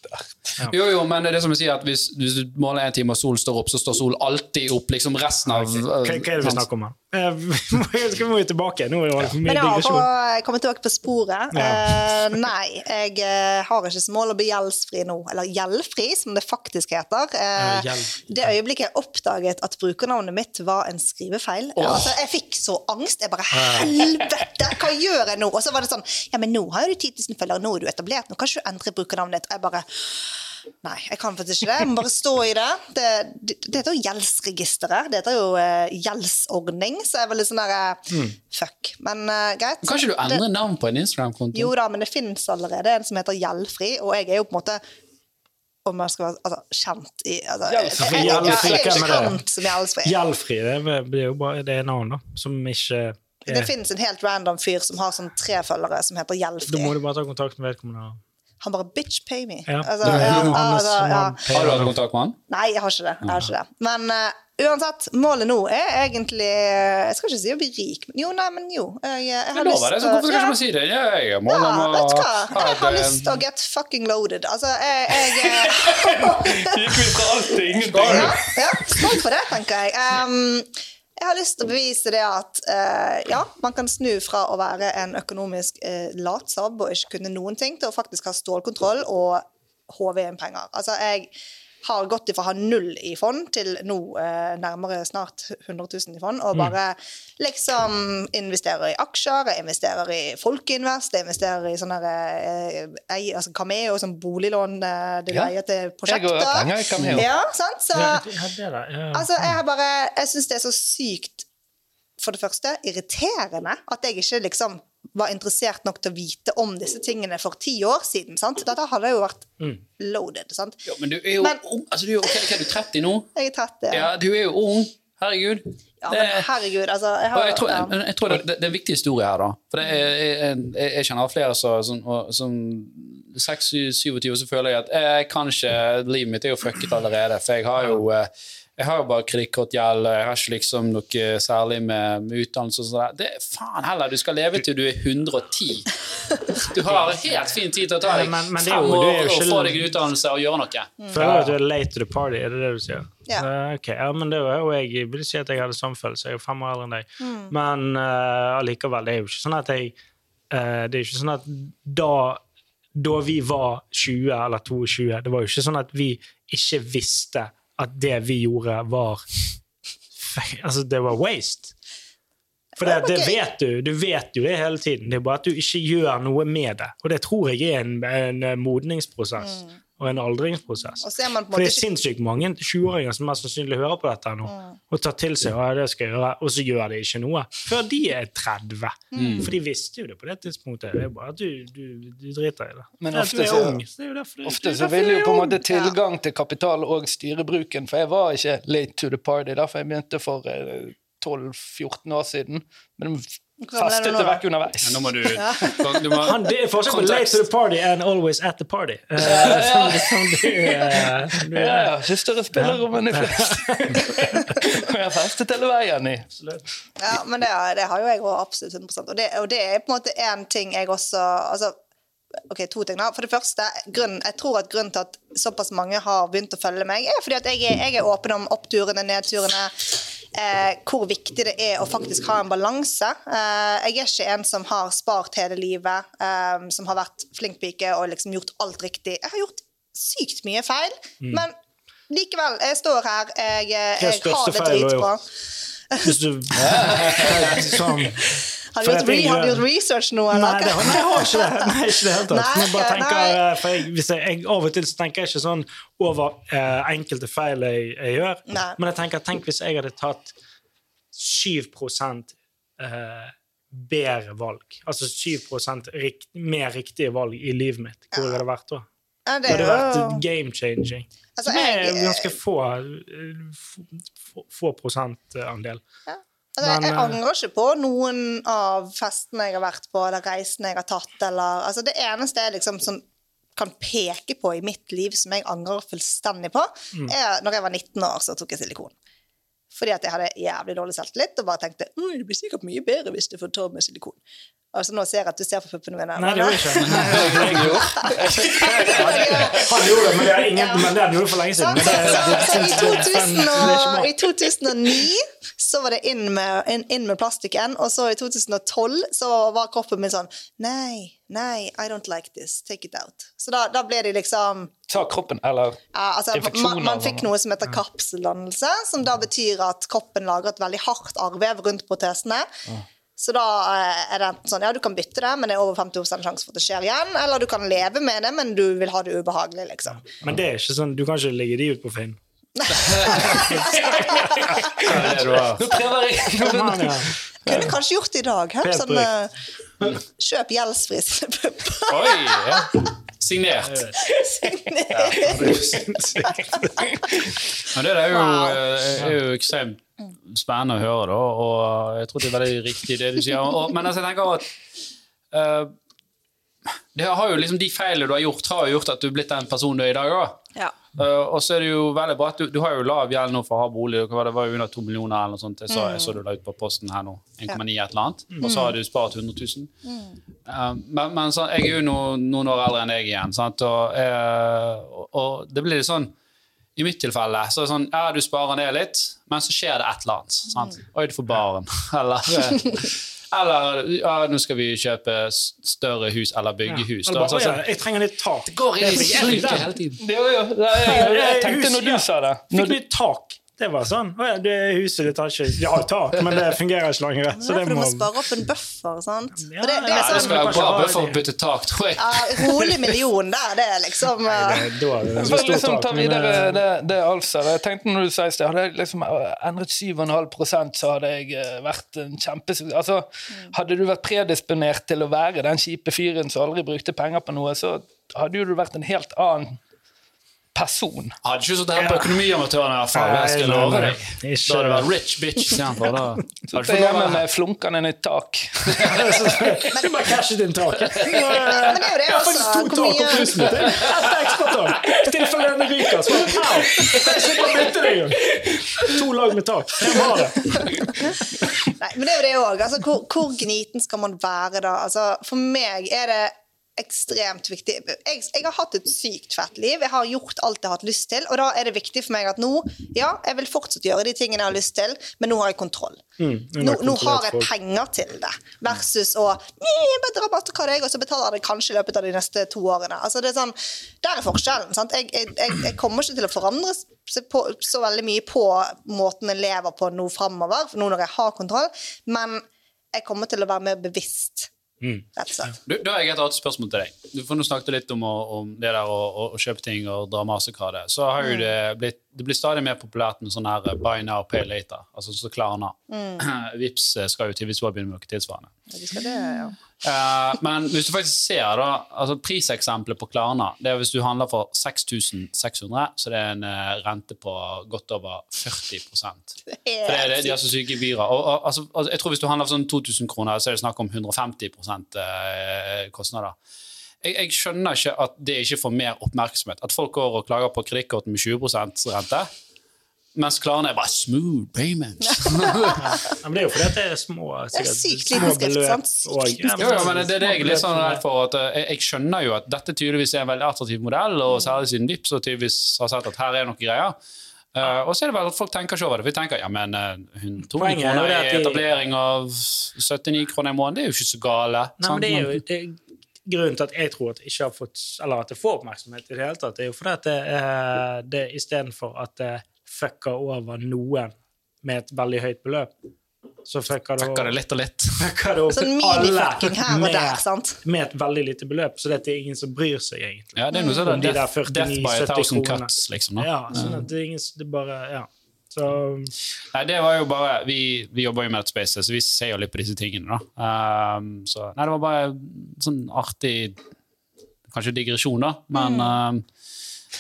Jo, jo, men det er det som jeg sier, at hvis, hvis du måler en time og sol står opp, så står sol alltid opp liksom resten av Hva, hva er det vi snakker om her? Eh, vi må- Skal vi må jo tilbake? Nå er det for mye Men ja, digresjon. komme tilbake på sporet. eh, nei, jeg eh, har ikke som mål å bli gjeldsfri nå. Eller gjeldfri, som det faktisk heter. Eh, Ja, det øyeblikket jeg oppdaget at brukernavnet mitt var en skrivefeil altså, Jeg fikk så angst. Jeg bare Helvete, hva gjør jeg nå? Og så var det sånn Ja, men nå har jo du 10 000 følgere, nå er du etablert, nå kan ikke du endre brukernavnet ditt. Og jeg bare Nei, jeg kan faktisk ikke det. Jeg må bare stå i det. Det, det, det heter jo gjeldsregisteret. Det heter jo uh, gjeldsordning, så jeg var litt sånn der eh, Fuck. Men uh, greit. Kan ikke du endre navn på en Instagram-konto? Jo da, men det fins allerede en som heter Gjeldfri, og jeg er jo på en måte om man skal være altså, kjent i altså, Gjeldfri. jeg, jeg, jeg, jeg, er jo er det? kjent som gjeldfri. Gjeldfri, det blir jo bare det er navn, da. Som ikke Det finnes en helt random fyr som har sånn tre følgere, som heter Gjeldfri. Da må du bare ta kontakt med vedkommende. Han bare 'bitch, pay me'. Ja, Altså, ja, altså, ja. har du hatt kontakt med han? Nei, jeg har ikke det. Jeg har ikke det. Men uh, uansett, målet nå er egentlig Jeg skal ikke si å bli rik, men jo, nei, men jo. Jeg, jeg har lyst til- hvorfor skal ja. ikke man si det? Jeg, jeg har mål Ja, vet du hva? Jeg har lyst til å eh, get fucking loaded. Altså, jeg, jeg eh, Gikk ut fra alt til ingenting? ja, ja, takk for det, tenker jeg. Um, jeg har lyst til å bevise det at eh, ja, man kan snu fra å være en økonomisk eh, latsabb og ikke kunne noen ting, til å faktisk ha stålkontroll og HVM-penger. Altså, jeg har gått ifra å ha null i fond til nå eh, nærmere snart 100 000 i fond, og bare liksom investerer i aksjer, jeg investerer i Folkeinvest, jeg investerer i sånne eh, ei- altså Cameo, som boliglån eh, de Ja. leier til Jeg prosjekter. går penger i Cameo. Ja, sant? Så Ja, det- det ja. Altså, jeg har bare Jeg syns det er så sykt, for det første, irriterende at jeg ikke liksom var interessert nok til å vite om disse tingene for ti år siden. sant? Dette hadde jo vært loaded. sant? Ja, men du er jo Men- ung. Altså, du er jo, okay, ok, er du 30 nå? Jeg er 30. Ja, ja du er jo ung. Herregud. Ja, men herregud, altså jeg har, jeg tror, jeg, jeg tror det, det, er en viktig historie her, da. For det er, jeg, kjenner flere som, som, og- som 26-27, så føler jeg at jeg kan ikke Livet mitt er jo fucket allerede, for jeg har jo eh, jeg har jo bare kredittkortgjeld, jeg har ikke liksom noe særlig med, med utdannelse og sånn. Det er faen heller, du skal leve til du er 110. Du har helt fin tid til å ta deg Men- men fem år og ikke- få deg en utdannelse og gjøre noe. Føler du at du er late to the party? Er det det du sier? Ja. Uh, ok, ja, men det var jo jeg jeg vil si at jeg hadde samfølelse. Jeg er fem år eldre enn deg. Mm. Men eh, allikevel, det er jo ikke sånn at jeg uh, Det er jo ikke sånn at da da vi var 20 eller 22, det var jo ikke sånn at vi ikke visste at det vi gjorde, var Altså, det var waste. For det, det vet du. Du vet jo det hele tiden. Det er bare at du ikke gjør noe med det. Og det tror jeg er en, en modningsprosess. modningsprosess og en aldringsprosess. Og man på en For det er sinnssykt mange 20-åringer som mest sannsynlig hører på dette nå, og tar til seg hva det skal gjøre, og så gjør de ikke noe. Før de er 30. For de visste jo det på det tidspunktet. Det er bare at du, du, du driter i det. Men Ja, ofte du er så- ung. så det er du- Ofte så vil du jo på en måte tilgang til kapital og styre bruken, for jeg var ikke late to the party, derfor jeg begynte for eh, 12-14 år siden. Men festet det vekk underveis. Ja, nå må du, du må, Han, det er forskjell på late to the party and always at the party. Som du, eh, som du Ja, er. ja, ikke større spillerom enn de fleste. Jeg har festet hele veien i. Ja, men det, det har jo jeg òg absolutt 100 og det, og det er på en måte én ting jeg også altså, Ok, to ting da. For det første, grunnen, jeg tror at grunnen til at såpass mange har begynt å følge meg, er fordi at jeg er, jeg er åpen om oppturene, nedturene, eh, hvor viktig det er å faktisk ha en balanse. Eh, jeg er ikke en som har spart hele livet, eh, som har vært flink pike og liksom gjort alt riktig. Jeg har gjort sykt mye feil, men likevel, jeg står her, jeg, er jeg har det dritbra. Hvis du sånn, Har du gjort, re har du gjort research nå, eller? Nei, det, nei, jeg har ikke det. Nei, ikke det helt tatt. Men bare tenker, for jeg, hvis jeg, jeg, Av og til så tenker jeg ikke sånn over eh, enkelte feil jeg, jeg gjør, Nei. men jeg tenker, tenk hvis jeg hadde tatt 7% eh, bedre valg. Altså 7 rikt, mer riktige valg i livet mitt. Hvor ja. hadde vært da? Ja, Det hadde vært game changing. Altså, Som er ganske få, eh, få, få prosentandel. Altså, jeg, jeg Men, eh, angrer ikke på noen av festene jeg har vært på, eller reisene jeg har tatt, eller altså, Det eneste jeg liksom som kan peke på i mitt liv som jeg angrer fullstendig på, Mm. er når jeg var 19 år, så tok jeg silikon. Fordi at jeg hadde jævlig dårlig selvtillit og bare tenkte «Oi, det blir sikkert mye bedre hvis jeg får ta med silikon. Altså Nå ser jeg at du ser på puppene mine. Nei, det men- gjorde jeg ikke. Han gjorde det, men det er ingen, men det han gjorde for lenge siden. Men det, det, i, det, det, det, det er I 2009 så var det inn med, inn, inn med plastikken, og så i 2012 så var kroppen min sånn Nei, nei, I don't like this. Take it out. Så da, da ble de liksom Ta kroppen, eller ja, altså, Infeksjoner man, man fikk noe som heter kapseldannelse, som da betyr at kroppen lager et veldig hardt arrvev rundt protesene. Så da eh, er det enten sånn, ja, du kan bytte det, men det er over 50 sjanse for at det skjer igjen. Eller du kan leve med det, men du vil ha det ubehagelig, liksom. Men det er ikke sånn, du kan ikke legge de ut på Finn. Nå prøver jeg ja. Kunne kanskje gjort det i dag. Helt sånn, uh, kjøp gjeldsfri pupper. Oi! Ja. Signert. Men det er jo, eh, er jo ekstremt spennende å høre, da, og jeg tror det er veldig riktig det du sier. Og, men altså, jeg tenker at uh, det har jo liksom De feilene du har gjort, har jo gjort at du er blitt den personen du er i dag. Da. Ja. Uh, og så er det jo veldig bra at du, du har jo lav gjeld nå for å ha bolig. Det Det var jo under to millioner eller noe sånt. Jeg så, jeg så du la ut på posten her nå. 1,9 et eller annet. Og så har du spart 100 000. Uh, men men så, jeg er jo no, noen år eldre enn deg igjen, sant? Og, eh, og, og det blir litt sånn i mitt tilfelle så er det sånn, ja, du sparer ned litt, men så skjer det et eller annet. Sant? Oi, du får barn. Eller, eller ja, nå skal vi kjøpe større hus eller bygge hus. Eller Da. bare, Så, jeg trenger litt tak. det går i hele tiden. Jo, jo. det jeg, Jeg, jeg tenkte når du sa det. Fikk nytt tak. Det var sånn. Å ja, det huset ditt har ikke Ja, tak, men det fungerer ikke lenger. Så Det må... du må må spare opp en buffer, sant? Ja, det, det ja, sånn, Ja, det skal være bra buffer for å bytte tak, tror jeg. ja, rolig million der, det er liksom Nei, eh, det, er det for å liksom tak. ta men, videre eh, det, det altså. Jeg tenkte når du sa i sted, hadde jeg liksom endret 7,5 så hadde jeg eh, vært en kjempesuksess. Altså, hadde du vært predisponert til å være den kjipe fyren som aldri brukte penger på noe, så hadde jo du vært en helt annen person. Hadde ikke sittet her på Økonomiamatørene i hvert fall. Jeg skal love deg. Da hadde det vært rich bitch istedenfor. Da hadde du fått hjemme med flunkende nytt tak. Du bare cashet inn taket. Jeg har faktisk to tak på huset mitt. Ett ekstratak. I tilfelle den ryker. Så bare! Jeg slipper å bytte det engang. To lag med tak. Hvem har det? Nei, men det er jo det òg. Altså, hvor, hvor gniten skal man være da? Altså, for meg er det ekstremt viktig. Jeg, jeg har hatt et sykt fett liv. Jeg har gjort alt jeg har hatt lyst til. Og da er det viktig for meg at nå, ja, jeg vil fortsatt gjøre de tingene jeg har lyst til, men nå har jeg kontroll. Mm, nå, nå har jeg penger til det. Versus å bedre rabatt Mastercard, jeg, og så betaler jeg det kanskje i løpet av de neste to årene. Altså, det er sånn, Der er forskjellen. Sant? Jeg, jeg, jeg kommer ikke til å forandre på, så veldig mye på måten jeg lever på nå framover, nå når jeg har kontroll, men jeg kommer til å være mer bevisst. Du, da har jeg et annet spørsmål til deg. Du får nå snakket litt om, om det der å, å, å kjøpe ting og dra mastercard. Så har jo det blitt det blir stadig mer populært med sånn her buy now, pay later. Altså så Klarna. Vips skal jo tydeligvis begynne med noe tilsvarende. Ja, de skal det, ja. Eh, men hvis du faktisk ser da, altså priseksempelet på Klarna det er hvis du handler for 6600, så det er en eh, rente på godt over 40 For det er, det- De har så syke gebyrer. Og, og, altså, altså, jeg tror Hvis du handler for sånn 2000 kroner, så er det snakk om 150 eh, kostnader. Jeg, jeg skjønner ikke at det ikke får mer oppmerksomhet. At folk går og klager på kredittkortet med 20% rente, mens klaren er bare smooth payments. Ja, men det er jo fordi at det er små, Det er sikkert, sykt små liten skrift, beløp. sant? Og- Ja, men Jo, jo, men det det jeg er litt sånn redd for. At eh, jeg, jeg skjønner jo at dette tydeligvis er en veldig attraktiv modell, og særlig siden Vipps og tydeligvis har sett at her er noen greier. Uh, og så er det vel at folk tenker ikke over det. For de tenker ja, men hun 200 Poenget er kroner i etablering av 79 kroner i måneden, det er jo ikke så gale. Nei, sant? men det er jo det, Grunnen til at jeg tror at det ikke har fått Eller at det får oppmerksomhet i det hele tatt, det er jo fordi at det, eh, det istedenfor at det fucker over noen med et veldig høyt beløp, så fucker det, det litt og litt. fucker det opp Sånn alle minifucking her og med, der, sant? med et veldig lite beløp, så det er ingen som bryr seg, egentlig. Ja, det er noe sånn Om de der death, death by a thousand kroner. cuts, liksom. Da. Ja, sånn at det er ingen Det er bare Ja. Så Nei, det var jo bare Vi, vi jobber jo med et space, så vi ser jo litt på disse tingene, da. Um, så Nei, det var bare sånn artig Kanskje digresjon, da, men um, men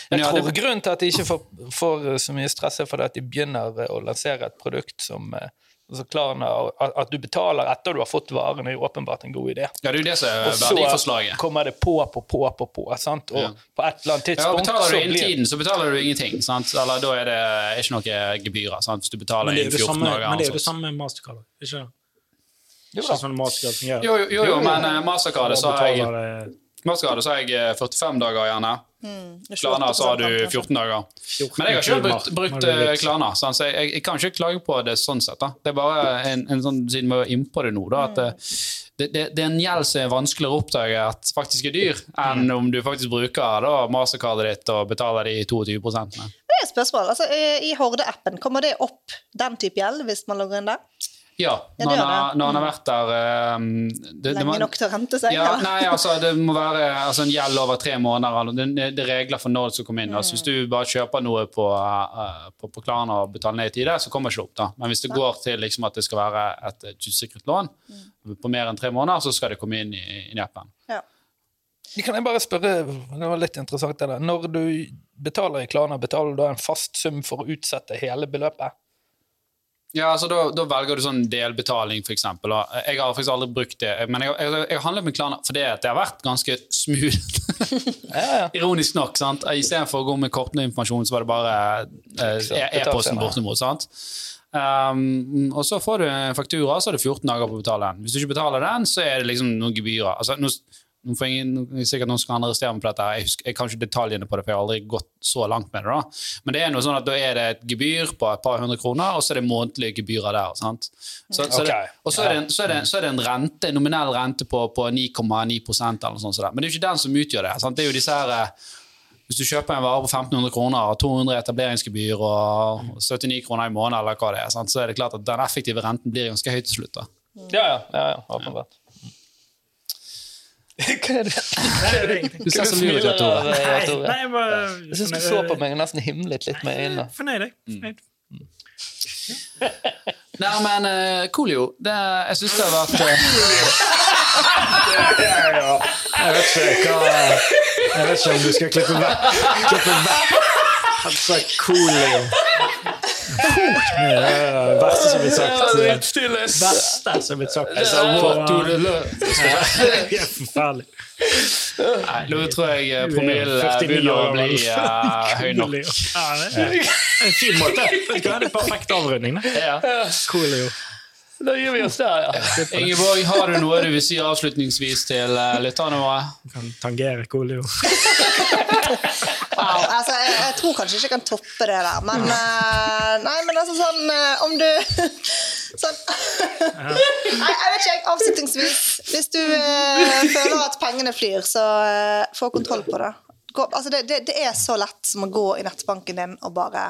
Jeg ja, tror det, grunnen til at de ikke får, får så mye stress, er fordi at de begynner å lansere et produkt som eh, altså Klarna, at, du betaler etter du har fått varen, er jo åpenbart en god idé. ja, det er jo det som er verdiforslaget. Og så kommer det på, på, på, på, på. Sant? Og Ja. på et eller annet tidspunkt Ja, betaler du så innen blir tiden, så betaler du ingenting. Sant? Eller da er det ikke noe gebyrer. Sant? Hvis du betaler er innen det 14 samme, dager. men det er jo det samme med Mastercard. Ikke det? Jo da. sånn Mastercard fungerer. Jo, jo, jo, jo, men uh, Mastercard så har jeg, Mastercard så har jeg eh, 45 dager gjerne. Klarna så har du 14 dager. 14 Men jeg har ikke brukt, brukt Klana, eh, sant? så jeg, jeg kan ikke klage på det sånn sett. da. Det er bare en, en sånn, siden vi var inne på det nå, da, at eh, det, det, det er en gjeld som er vanskeligere å oppdage at faktisk er dyr, enn om du faktisk bruker da, mastercardet ditt og betaler de 22 med. Det er et spørsmål. Altså, I i Horde-appen, kommer det opp den type gjeld hvis man logger inn der? Ja, når, ja, han har, når han har vært der eh, det, det Lenge må- nok til å rente seg? Ja, nei, altså Det må være altså, en gjeld over tre måneder. Det, det er regler for når det skal komme inn. Altså, hvis du bare kjøper noe på, eh, på, på Klarna og betaler ned i tide, så kommer det ikke opp. da. Men hvis det går til liksom, at det skal være et usikret lån på mer enn tre måneder, så skal det komme inn i, i appen. Ja. Kan jeg bare spørre, det var litt interessant det der. Når du betaler i Klarna, betaler du da en fast sum for å utsette hele beløpet? Ja, altså Da, da velger du sånn delbetaling, f.eks. Jeg har faktisk aldri brukt det, men jeg, jeg, jeg handlet med Klarna fordi det har vært ganske smooth. Ja, ja. Ironisk nok. sant? Istedenfor å gå med kortende informasjon, så var det bare eh, e- e-posten betalt, ja. bortimot. sant? Um, og så får du en faktura, så er det 14 dager på å betale den. Hvis du ikke betaler den, så er det liksom noen gebyrer. Altså, ingen, sikkert noen som kan arrestere meg på dette. Jeg, husker, jeg kan ikke detaljene på det, for jeg har aldri gått så langt med det. da. Men det er noe sånn at da er det et gebyr på et par hundre kroner, og så er det månedlige gebyrer der. sant? Så, så det, og så er, det en, så, er det, så er det en rente, en nominell rente på, på 9,9 eller noe sånt. sånt. Men det er jo ikke den som utgjør det. sant? Det er jo disse her eh, hvis du kjøper en vare på 1500 kroner og 200 etableringsgebyr og 79 kroner i måneden, eller hva det er, sant? så er det klart at den effektive renten blir ganske høy til slutt. da. Ja, ja. ja, ja. Hva er det? Nei, det er. Du ser så lur ut, Tore. Nei, jeg syns du så på meg og nesten himlet litt med øynene. Fornøyd, jeg. Fornøyd. Nei, men uh, Coolio, det, jeg syns det har vært eh, Jeg vet ikke hva Jeg vet ikke om du skal klippe vekk Klippe vekk Altså, Coolio. Er verste som blitt sagt. Verste som blitt sagt. Er forferdelig. Nei, nå tror jeg eh, promillen begynner å bli eh, høy nok. En fin måte. En er perfekt avrunding. Ja. Coolio. Da gir vi oss der, ja. Ingeborg, har du noe du vil si avslutningsvis til uh, lytterne våre? Kan tangere Coolio. Wow, altså, jeg, jeg tror kanskje ikke jeg kan toppe det der, men uh, Nei, men altså sånn uh, Om du Sånn Nei, jeg vet ikke, jeg. Avslutningsvis. Hvis du uh, føler at pengene flyr, så få kontroll på det. Gå, altså, det, det. Det er så lett som å gå i nettbanken din og bare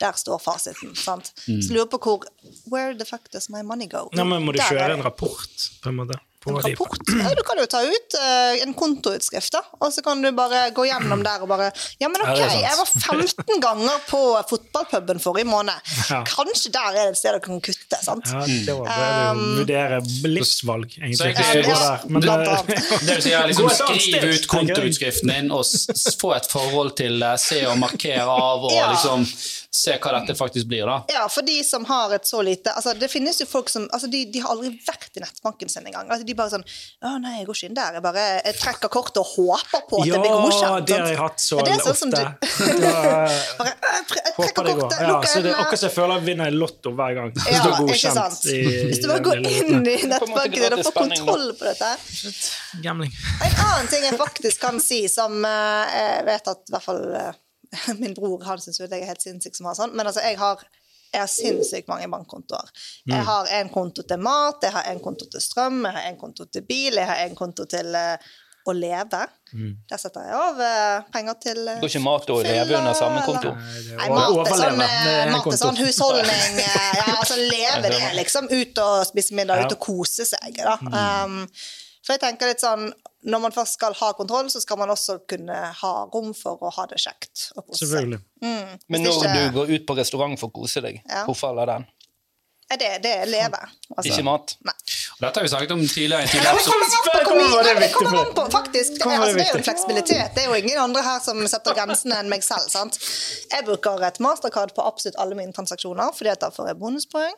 Der står fasiten. sant? Så lurer på hvor Where the fuck does my money go? Nei, men Må du kjøre en rapport, på en måte? På En rapport? Ja, du kan jo ta ut eh, en kontoutskrift, da. Og så kan du bare gå gjennom der og bare Ja, men ok, jeg var 15 ganger på fotballpuben forrige måned. Ja. Kanskje der er det et sted dere kan kutte, sant? Ja, det var det Um, vurdere livsvalg, egentlig. du Ja. Men blant det- Det vil si, liksom, skriv ut kontoutskriften din og få et forhold til det. Se og markere av, og Ja. liksom se hva dette faktisk blir. da. Ja, for de som har et så lite altså Det finnes jo folk som altså de, de har aldri vært i nettbanken sin engang. Altså de bare sånn 'Å nei, jeg går ikke inn der.' Jeg bare jeg trekker kortet og håper på at Ja, det blir godkjent. Ja, det har jeg hatt så det sånn ofte. du- Bare, jeg jeg Håper trekker det kortet, Ja, lukker så det er akkurat som jeg føler jeg vinner i Lotto hver gang. Det Ja, ikke godkjent sant? i- Hvis du bare går inn i nettbanken din og får kontroll på dette Gamling. En annen ting jeg faktisk kan si, som eh, jeg vet at i hvert fall eh, min bror han syns jo at jeg er helt sinnssyk som har sånn, men altså jeg har jeg har sinnssykt mange bankkontoer. Jeg Mm. har en konto til mat, jeg har en konto til strøm, jeg har en konto til bil, jeg har en konto til uh, å leve. Mm. Der setter jeg av uh, penger til uh, Går ikke mat og leve under samme konto? det er Nei, mat er sånn, eh, mat er sånn husholdning. eh, Ja, altså leve det, liksom. Ut og spise middag, ut og kose seg. Da. Um, for jeg tenker litt sånn Når man først skal ha kontroll, så skal man også kunne ha rom for å ha det kjekt. Og kose Selvfølgelig. Selvfølgelig. Men når ikke- du går ut på restaurant for å kose deg, Ja. hvor faller den? Det, det er leve. Altså. Ikke mat? Nei. Dette har vi snakket om tidligere. tidligere det er kommer an på, faktisk. Det, er altså, det er jo en fleksibilitet. Det er jo ingen andre her som setter grensene enn meg selv. sant? Jeg bruker et mastercard på absolutt alle mine transaksjoner, fordi at da får jeg bonuspoeng.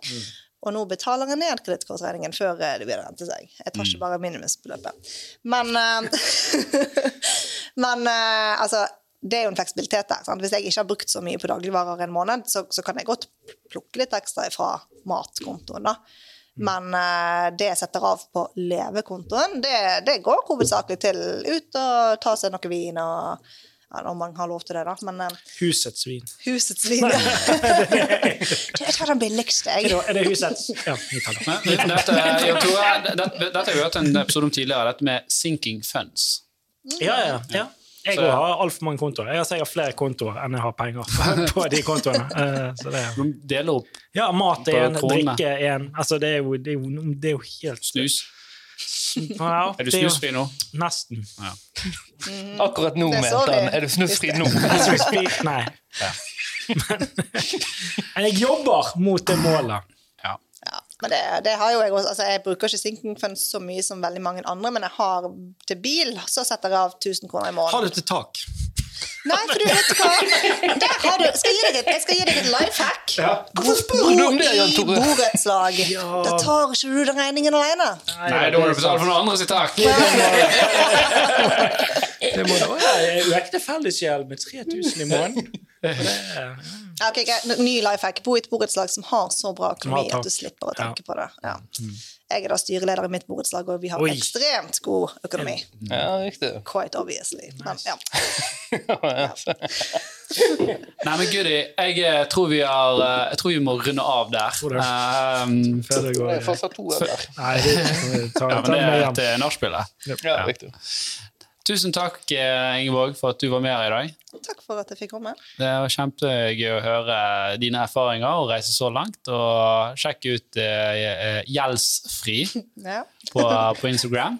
Og nå betaler jeg ned kredittkortregningen før eh, det begynner å rente seg. Jeg tar ikke bare minimumsbeløpet. Men, eh, men eh, altså det er jo en fleksibilitet der. Sant? Hvis jeg ikke har brukt så mye på dagligvarer en måned, så, så kan jeg godt plukke litt ekstra fra matkontoen. da. Men uh, det jeg setter av på levekontoen, det, det går hovedsakelig til ut og ta seg noe vin og ja, Om man har lov til det, da. Men eh, Husets vin. husets vin Du, Jeg tar den billigste, Er jeg. det, er det husets? Ja, vi tar det. Men Dette, jeg Tore, dette, dette har vi hørt en episode om tidligere, dette med sinking funds. Ja, ja. ja. Jeg Så- har altfor mange kontoer. Jeg har sikkert flere kontoer enn jeg har penger på de kontoene. Eh, Så det er, De deler opp ja, mat er en, drikke er en. Altså, det er jo, det er jo, det er jo helt snus. Ja, Er du snusfri nå? Nesten. Ja. Akkurat nå, mente han. Er du snusfri nå? Nei. Ja. Men jeg jobber mot det målet. Ja. Ja, men det, det har jo jeg også. Altså, jeg bruker ikke sinking funds så mye som veldig mange andre, men jeg har til bil, så setter jeg av 1000 kroner i Har måneden. du til tak? Nei, for du vet hva? Der har du, skal jeg, gi deg jeg skal gi deg et life hack. Hvorfor spør du om det, Jan i borettslag. Ja. Da tar ikke du den regningen alene. Nei, da må du betale for noen andre sitt tak. Det må da være uekte fellesgjeld med 3000 i måneden. Ja, okay. Ny life hack. Bo i et borettslag som har så bra økonomi at du slipper å Ja. tenke på det. Ja. Jeg er da styreleder i mitt borettslag, og vi har Oi. ekstremt god økonomi. Ja, riktig. Quite obviously. Men, ja. Nei, men Gudi, jeg eh, tror vi har eh, Jeg tror vi må runde av der. Um, det er fortsatt to øver. Nei, det ta, ja, ta men det det med er hjem. til nachspielet. Ja, riktig. Tusen takk, eh, Ingeborg, for at du var med her i dag. Takk for at jeg fikk komme. Det var kjempegøy å høre dine erfaringer og reise så langt. Og sjekk ut eh, Gjeldsfri Ja. på, på Instagram.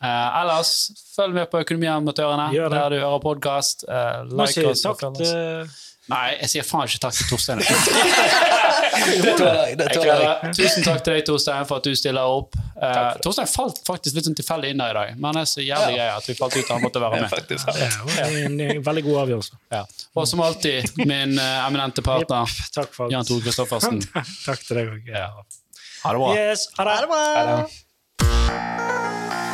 Uh, ellers, følg med på Økonomiamatørene der du hører podkast. Uh, like oss og takk følg oss. Nei, jeg sier faen ikke takk til Torstein. Det tåler jeg. Det tåler jeg. Tusen takk til deg, Torstein, for at du stiller opp. Uh, Torstein falt faktisk litt sånn tilfeldig inn der i dag, men han er så jævlig grei at vi falt ut og han måtte være med. Faktisk. Ja, det var en, en veldig god avgjørelse. Ja. Og som alltid, min uh, eminente partner Takk for Jan Tore Kristoffersen. Takk til deg òg. Ja. Ha det bra. Yes, ha det. Ha det bra. Ha det.